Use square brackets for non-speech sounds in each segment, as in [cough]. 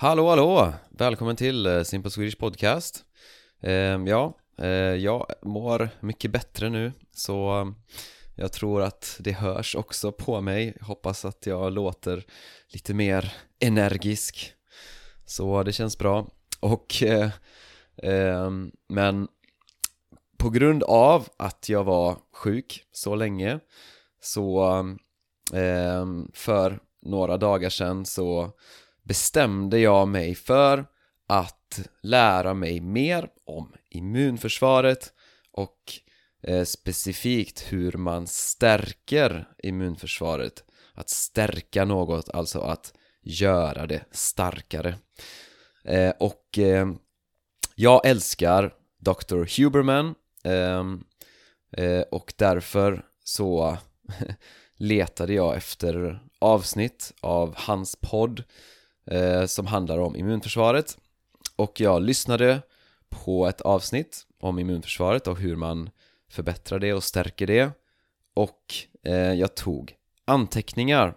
Hallå hallå! Välkommen till eh, Simple Swedish Podcast. Ehm, ja, eh, jag mår mycket bättre nu så eh, jag tror att det hörs också på mig. Jag hoppas att jag låter lite mer energisk. Så det känns bra. Och ehm, men på grund av att jag var sjuk så länge så ehm, för några dagar sedan så bestämde jag mig för att lära mig mer om immunförsvaret och eh, specifikt hur man stärker immunförsvaret att stärka något, alltså att göra det starkare eh, och eh, jag älskar Dr. Huberman ehm, eh, och därför så [laughs] letade jag efter avsnitt av hans podd eh, som handlar om immunförsvaret. Och jag lyssnade på ett avsnitt om immunförsvaret och hur man förbättrar det och stärker det. Och eh, jag tog anteckningar.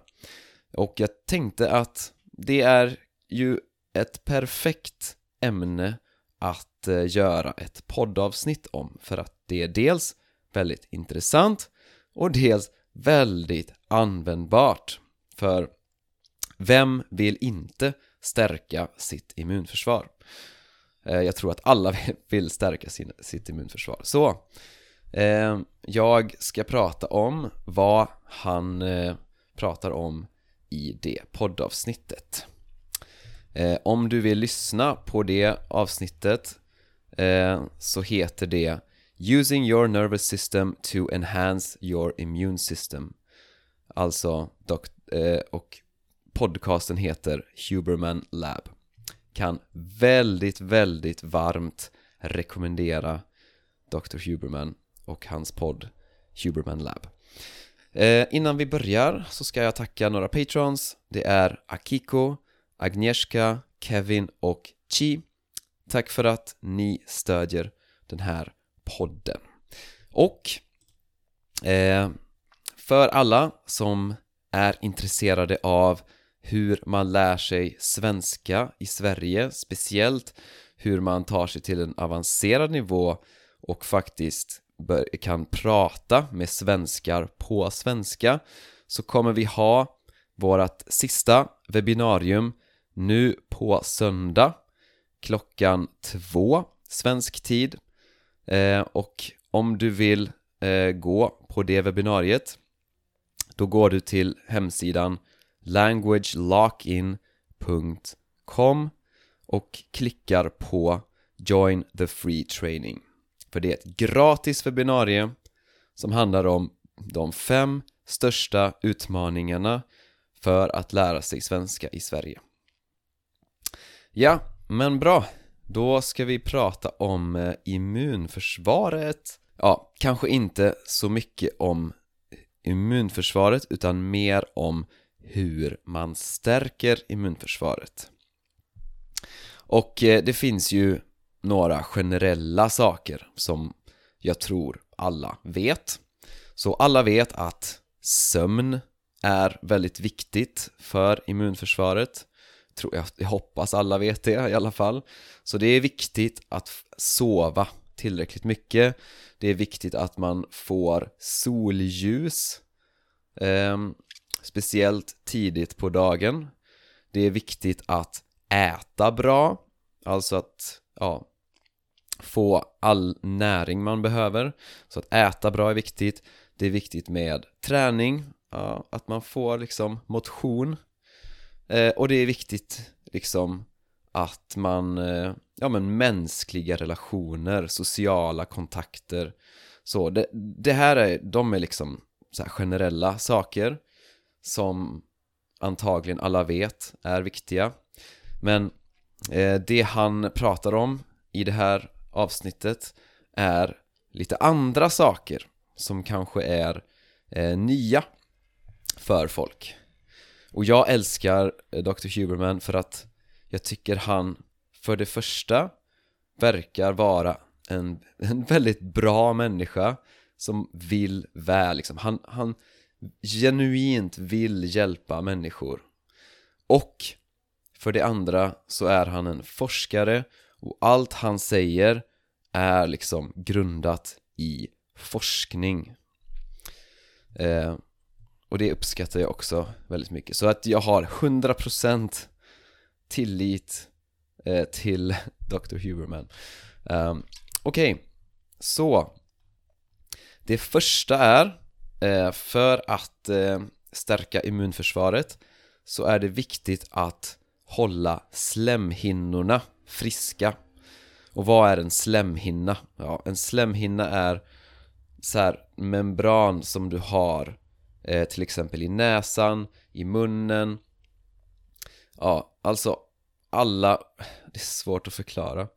Och jag tänkte att det är ju ett perfekt ämne att eh, göra ett poddavsnitt om. För att det är dels väldigt intressant och dels väldigt användbart. För vem vill inte stärka sitt immunförsvar? Eh, jag tror att alla [laughs] vill stärka sin, sitt immunförsvar. Så, eh, jag ska prata om vad han eh, pratar om i det poddavsnittet. Eh, om du vill lyssna på det avsnittet eh, så heter det Using your nervous system to enhance your immune system Alltså, eh, och podcasten heter Huberman Lab. Kan väldigt, väldigt varmt rekommendera Dr. Huberman och hans podd Huberman Lab. Eh, Innan vi börjar så ska jag tacka några patrons. Det är Akiko, Agnieszka, Kevin och Chi. Tack för att ni stödjer den här podden. Och eh, för alla som är intresserade av hur man lär sig svenska i Sverige Speciellt hur man tar sig till en avancerad nivå och faktiskt kan prata med svenskar på svenska så kommer vi ha vårt sista webbinarium nu på söndag klockan två svensk tid. Eh, och om du vill eh, gå på det webbinariet då går du till hemsidan languagelockin.com och klickar på Join the Free Training. För det är ett gratis webbinarium som handlar om de fem största utmaningarna för att lära sig svenska i Sverige. Ja, men bra. Då ska vi prata om eh, immunförsvaret. Ja, kanske inte så mycket om immunförsvaret utan mer om hur man stärker immunförsvaret. Och eh, det finns ju några generella saker som jag tror alla vet. Så alla vet att sömn är väldigt viktigt för immunförsvaret. Jag, hoppas alla vet det i alla fall. Så det är viktigt att sova tillräckligt mycket. Det är viktigt att man får solljus. Ehm, speciellt tidigt på dagen. Det är viktigt att äta bra alltså att ja, få all näring man behöver. Så att äta bra är viktigt. Det är viktigt med träning ja, att man får liksom motion. Eh, och det är viktigt liksom att man, eh, ja men mänskliga relationer, sociala kontakter. Så det, det här är, de är liksom så generella saker som antagligen alla vet är viktiga men eh, det han pratar om i det här avsnittet är lite andra saker som kanske är eh, nya för folk och jag älskar eh, Dr. Huberman för att jag tycker han för det första verkar vara en, en väldigt bra människa som vill väl liksom. han, han genuint vill hjälpa människor och För det andra så är han en forskare och allt han säger är liksom grundat i forskning eh, Och det uppskattar jag också väldigt mycket Så att jag har 100% tillit eh, till [laughs] Dr. Huberman Eh, Okej, okay. så Det första är Eh, för att eh, stärka immunförsvaret så är det viktigt att hålla slemhinnorna friska. Och vad är en slemhinna? Ja, en slemhinna är så här membran som du har eh, till exempel i näsan, i munnen. Ja, alltså alla, det är svårt att förklara.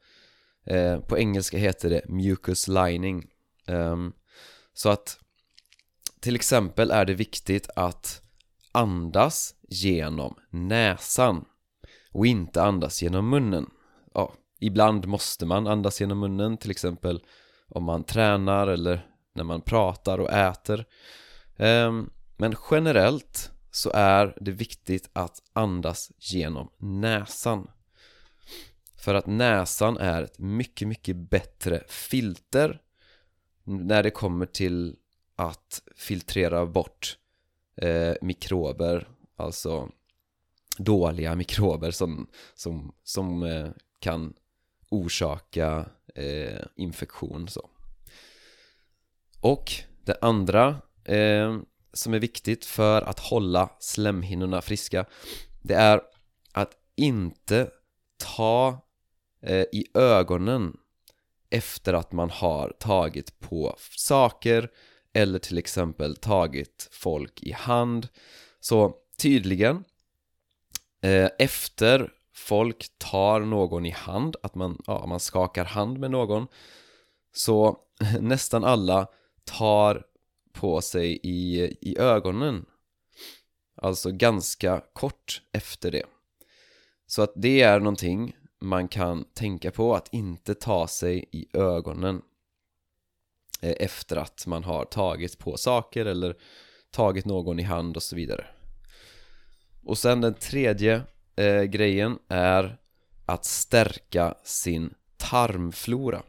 Eh, På engelska heter det mucus lining. Um, Så att till exempel är det viktigt att andas genom näsan och inte andas genom munnen. Ja, ibland måste man andas genom munnen till exempel om man tränar eller när man pratar och äter. Ehm, men generellt så är det viktigt att andas genom näsan. För att näsan är ett mycket, mycket bättre filter när det kommer till att filtrera bort eh, mikrober, alltså dåliga mikrober som, som, som eh, kan orsaka eh, infektion så. Och det andra eh, som är viktigt för att hålla slemhinnorna friska det är att inte ta eh, i ögonen efter att man har tagit på saker eller till exempel tagit folk i hand. Så tydligen eh, efter folk tar någon i hand, att man, ja, man skakar hand med någon så [laughs] nästan alla tar på sig i, i ögonen. Alltså ganska kort efter det. Så att det är någonting man kan tänka på att inte ta sig i ögonen. Eh, efter att man har tagit på saker eller tagit någon i hand och så vidare. Och sen den tredje eh, grejen är att stärka sin tarmflora.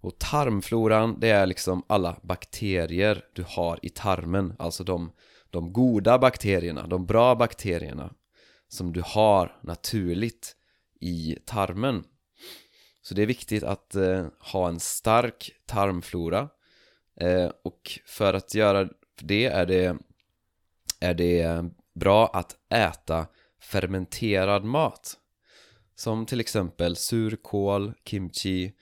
Och tarmfloran, det är liksom alla bakterier du har i tarmen Alltså de, de goda bakterierna, de bra bakterierna Som du har naturligt i tarmen. Så det är viktigt att eh, ha en stark tarmflora. Eh, Och för att göra det är det, är det bra att äta fermenterad mat. Som till exempel surkål, kimchi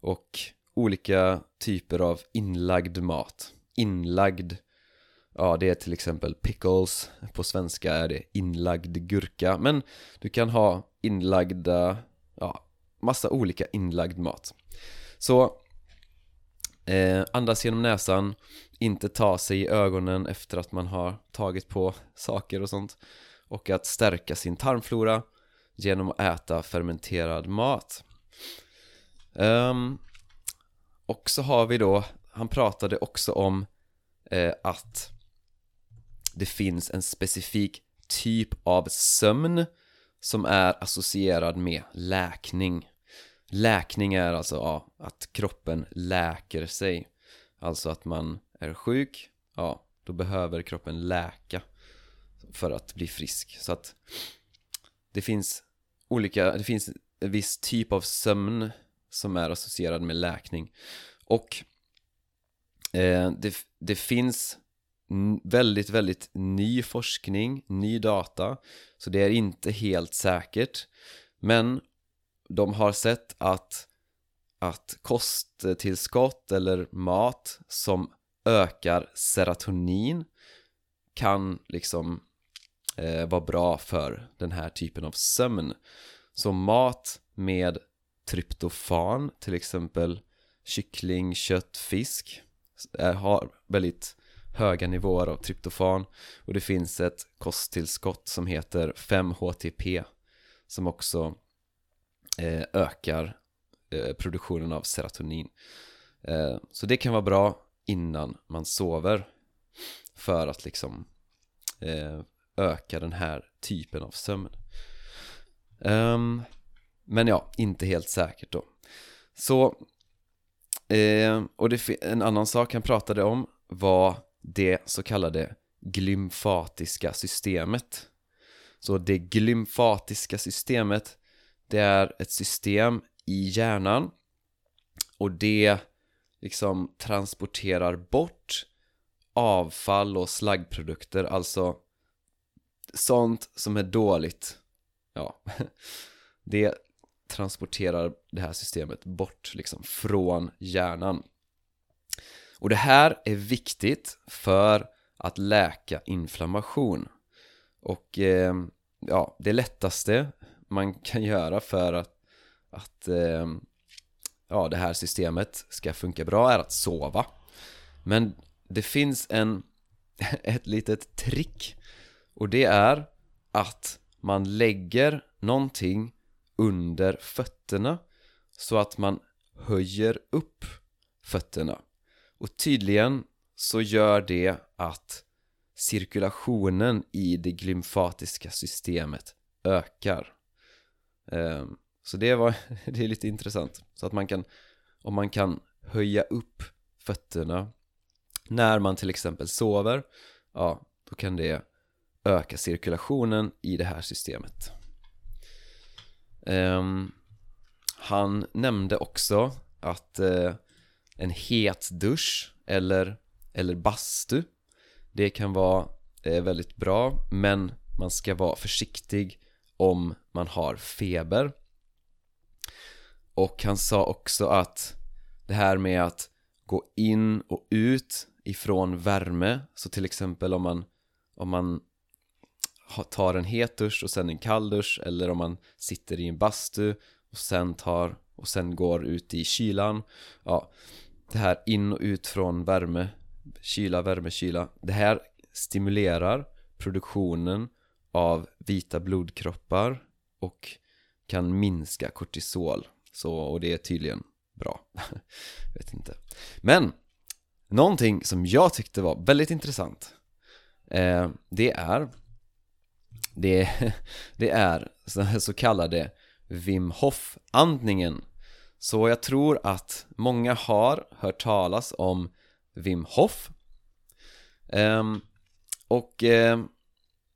och olika typer av inlagd mat. Inlagd Ja, det är till exempel pickles. På svenska är det inlagd gurka. Men du kan ha inlagda Ja, massa olika inlagd mat. Så eh, Andas genom näsan Inte ta sig i ögonen efter att man har tagit på saker och sånt Och att stärka sin tarmflora Genom att äta fermenterad mat. Um, och så har vi då, han pratade också om eh, att det finns en specifik typ av sömn som är associerad med läkning. Läkning är alltså ja, att kroppen läker sig. Alltså att man är sjuk, ja, då behöver kroppen läka för att bli frisk. Så att det finns olika, det finns en viss typ av sömn som är associerad med läkning. Och eh, det, det finns väldigt, väldigt ny forskning, ny data så det är inte helt säkert. Men de har sett att att kosttillskott eller mat som ökar serotonin kan liksom eh, vara bra för den här typen av sömn. Så mat med tryptofan, till exempel kyckling, kött, fisk eh, har väldigt höga nivåer av tryptofan. Och det finns ett kosttillskott som heter 5-HTP som också Eh, ökar eh, produktionen av serotonin. Eh, så det kan vara bra innan man sover för att liksom öka den här typen av sömn. Ehm, men ja, inte helt säkert då. Så ehm, Och det, en annan sak han pratade om var det så kallade glymfatiska systemet. Så det glymfatiska systemet det är ett system i hjärnan och det liksom transporterar bort avfall och slaggprodukter, alltså sånt som är dåligt. Ja, [laughs] det transporterar det här systemet bort liksom från hjärnan. Och det här är viktigt för att läka inflammation. Och eh, ja, det lättaste man kan göra för att, att eh, ja, det här systemet ska funka bra är att sova. Men det finns en, [laughs] ett litet trick. Och det är att man lägger någonting under fötterna så att man höjer upp fötterna. Och tydligen så gör det att cirkulationen i det glymfatiska systemet ökar. Ehm, så det var, [laughs] det är lite intressant. Så att man kan, om man kan höja upp fötterna när man till exempel sover Ja, då kan det öka cirkulationen i det här systemet. Um, Han nämnde också att uh, en het dusch eller, eller bastu Det kan vara uh, väldigt bra men man ska vara försiktig om man har feber. Och han sa också att det här med att gå in och ut ifrån värme Så till exempel om man, om man tar en het dusch och sen en kall dusch Eller om man sitter i en bastu och sen tar och sen går ut i kylan. Ja, det här in och ut från värme Kyla, värme, kyla Det här stimulerar produktionen av vita blodkroppar och kan minska kortisol. Så, och det är tydligen bra. [laughs] Vet inte. Men Någonting som jag tyckte var väldigt intressant eh, Det är Det, [laughs] det är så kallade Wim Hof-andningen. Så jag tror att många har hört talas om Wim Hof. Eh, Och eh,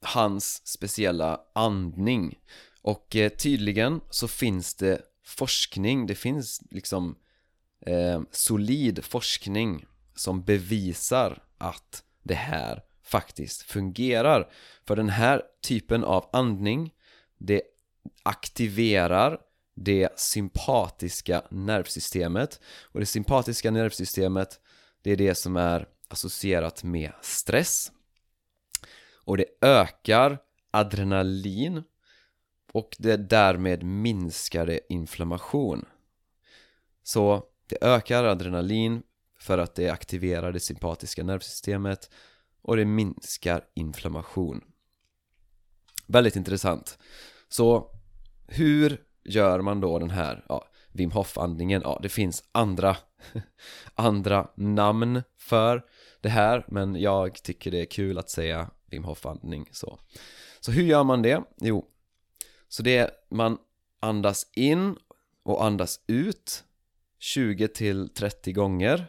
hans speciella andning. Och eh, tydligen så finns det forskning, det finns liksom eh, solid forskning som bevisar att det här faktiskt fungerar. För den här typen av andning det aktiverar det sympatiska nervsystemet. Och det sympatiska nervsystemet det är det som är associerat med stress. Och det ökar adrenalin och det därmed minskar det inflammation så det ökar adrenalin för att det aktiverar det sympatiska nervsystemet och det minskar inflammation Väldigt intressant Så hur gör man då den här ja, Wim Hof-andningen? Ja, det finns andra [laughs] andra namn för det här men jag tycker det är kul att säga Wim Hof-andning så Så hur gör man det? Jo, så det är man andas in och andas ut 20 till 30 gånger.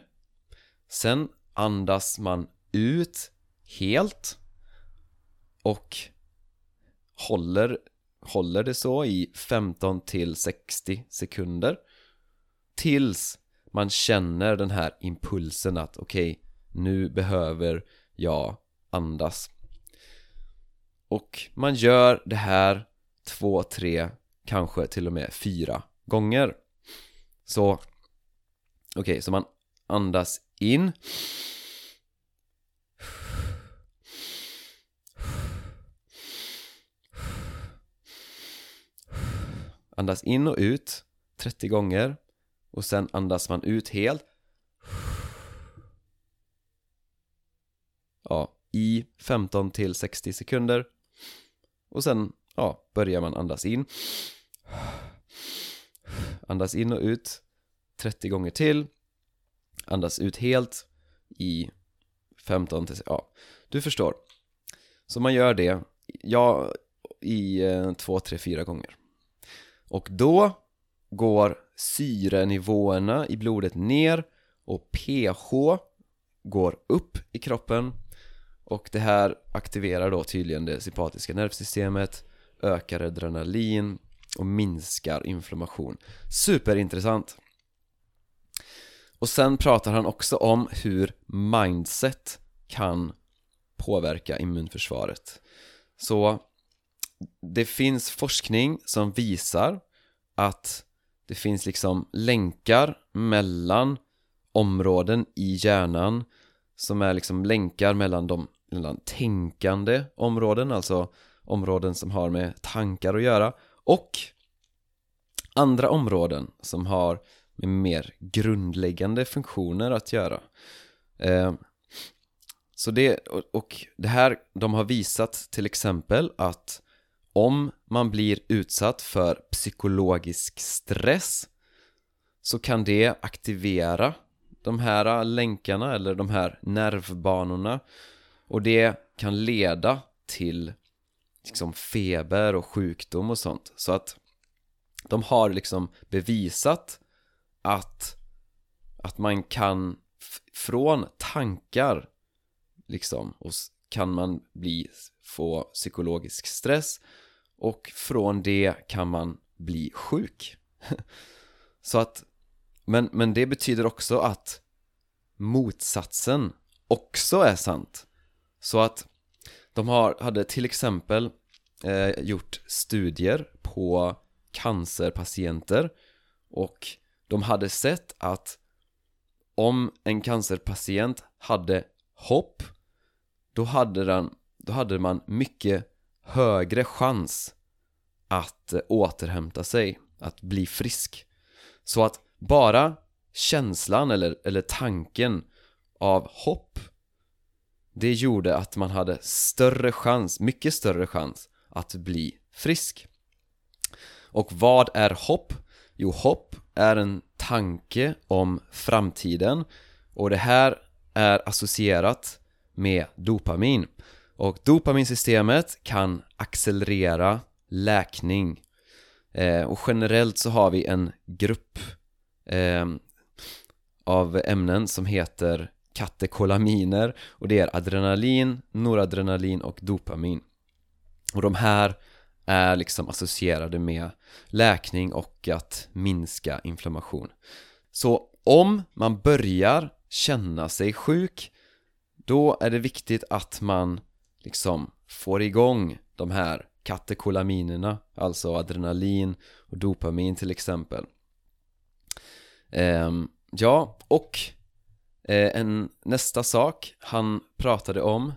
Sen andas man ut helt och håller, håller det så i 15 till 60 sekunder tills man känner den här impulsen att okej, okay, nu behöver jag andas. Och man gör det här två, tre, kanske till och med fyra gånger. Så Okej, okay, så man andas in. Andas in och ut 30 gånger och sen andas man ut helt. Ja, i 15 till 60 sekunder. Och sen ja, börjar man andas in. Andas in och ut 30 gånger till. Andas ut helt i 15 till, ja, du förstår. Så man gör det, ja, i 2, 3, 4 gånger. Och då går syrenivåerna i blodet ner och pH går upp i kroppen. Och det här aktiverar då tydligen det sympatiska nervsystemet ökar adrenalin och minskar inflammation Superintressant! Och sen pratar han också om hur mindset kan påverka immunförsvaret Så det finns forskning som visar att det finns liksom länkar mellan områden i hjärnan som är liksom länkar mellan de mellan tänkande områden, alltså områden som har med tankar att göra och andra områden som har med mer grundläggande funktioner att göra. Eh, Så det, och det här, de har visat till exempel att om man blir utsatt för psykologisk stress så kan det aktivera de här länkarna eller de här nervbanorna och det kan leda till liksom feber och sjukdom och sånt. Så att de har liksom bevisat att att man kan från tankar liksom och kan man bli få psykologisk stress och från det kan man bli sjuk. [laughs] Så att men, men det betyder också att motsatsen också är sant. Så att de har, hade till exempel eh, gjort studier på cancerpatienter och de hade sett att om en cancerpatient hade hopp då hade, den, då hade man mycket högre chans att eh, återhämta sig, att bli frisk. Så att bara känslan eller, eller tanken av hopp det gjorde att man hade större chans, mycket större chans att bli frisk. Och vad är hopp? Jo, hopp är en tanke om framtiden. Och det här är associerat med dopamin. Och dopaminsystemet kan accelerera läkning. Eh, och generellt så har vi en grupp eh, av ämnen som heter katekolaminer och det är adrenalin, noradrenalin och dopamin. Och de här är liksom associerade med läkning och att minska inflammation. Så om man börjar känna sig sjuk då är det viktigt att man liksom får igång de här katekolaminerna alltså adrenalin och dopamin till exempel. Ehm, ja, och Eh, en, nästa sak han pratade om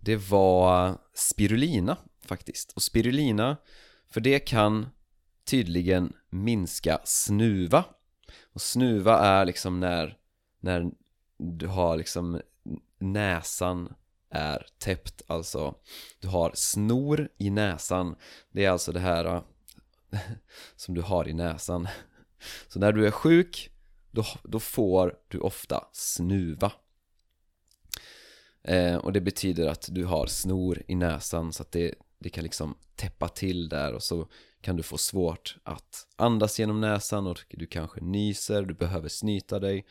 Det var spirulina faktiskt. Och spirulina, för det kan tydligen minska snuva. Och snuva är liksom när, när du har liksom näsan är täppt Alltså, du har snor i näsan. Det är alltså det här eh, [laughs] som du har i näsan. Så när du är sjuk då, då får du ofta snuva. Eh, och det betyder att du har snor i näsan så att det, det kan liksom täppa till där och så kan du få svårt att andas genom näsan och du kanske nyser, du behöver snyta dig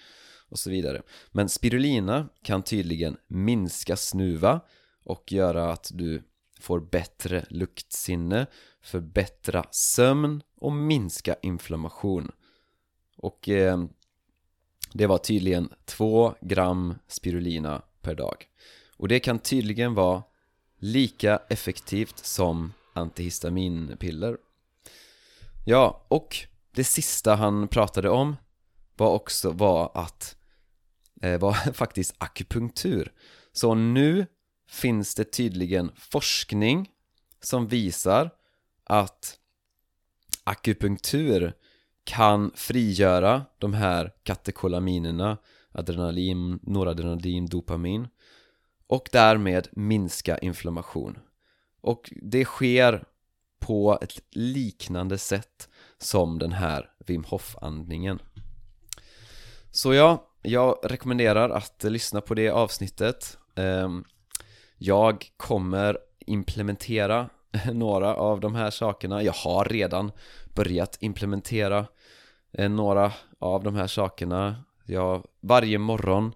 och så vidare. Men spirulina kan tydligen minska snuva och göra att du får bättre luktsinne, förbättra sömn och minska inflammation. Och eh, det var tydligen 2 gram spirulina per dag. Och det kan tydligen vara lika effektivt som antihistaminpiller. Ja, och det sista han pratade om var också var att eh, var [laughs] faktiskt akupunktur. Så nu finns det tydligen forskning som visar att akupunktur kan frigöra de här katekolaminerna adrenalin, noradrenalin, dopamin och därmed minska inflammation. Och det sker på ett liknande sätt som den här Wim Hof-andningen. Så ja, jag rekommenderar att lyssna på det avsnittet. Ehm, jag kommer implementera [laughs] några av de här sakerna. Jag har redan börjat implementera eh, några av de här sakerna. Jag, Varje morgon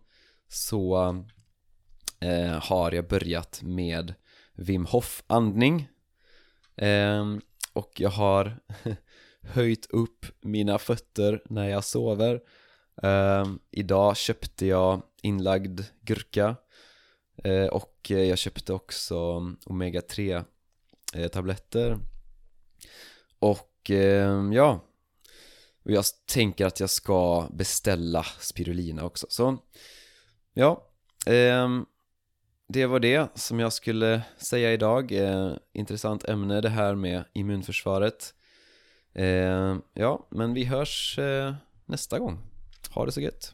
så eh, har jag börjat med Wim Hof andning. Eh, Och jag har [laughs] höjt upp mina fötter när jag sover. Eh, Idag köpte jag inlagd gurka. Eh, och eh, jag köpte också Omega 3 eh, tabletter. Och eh, ja och jag tänker att jag ska beställa spirulina också så Ja Eh, det var det som jag skulle säga idag. Eh, intressant ämne det här med immunförsvaret. Eh, ja, men vi hörs eh, nästa gång. Ha det så gött.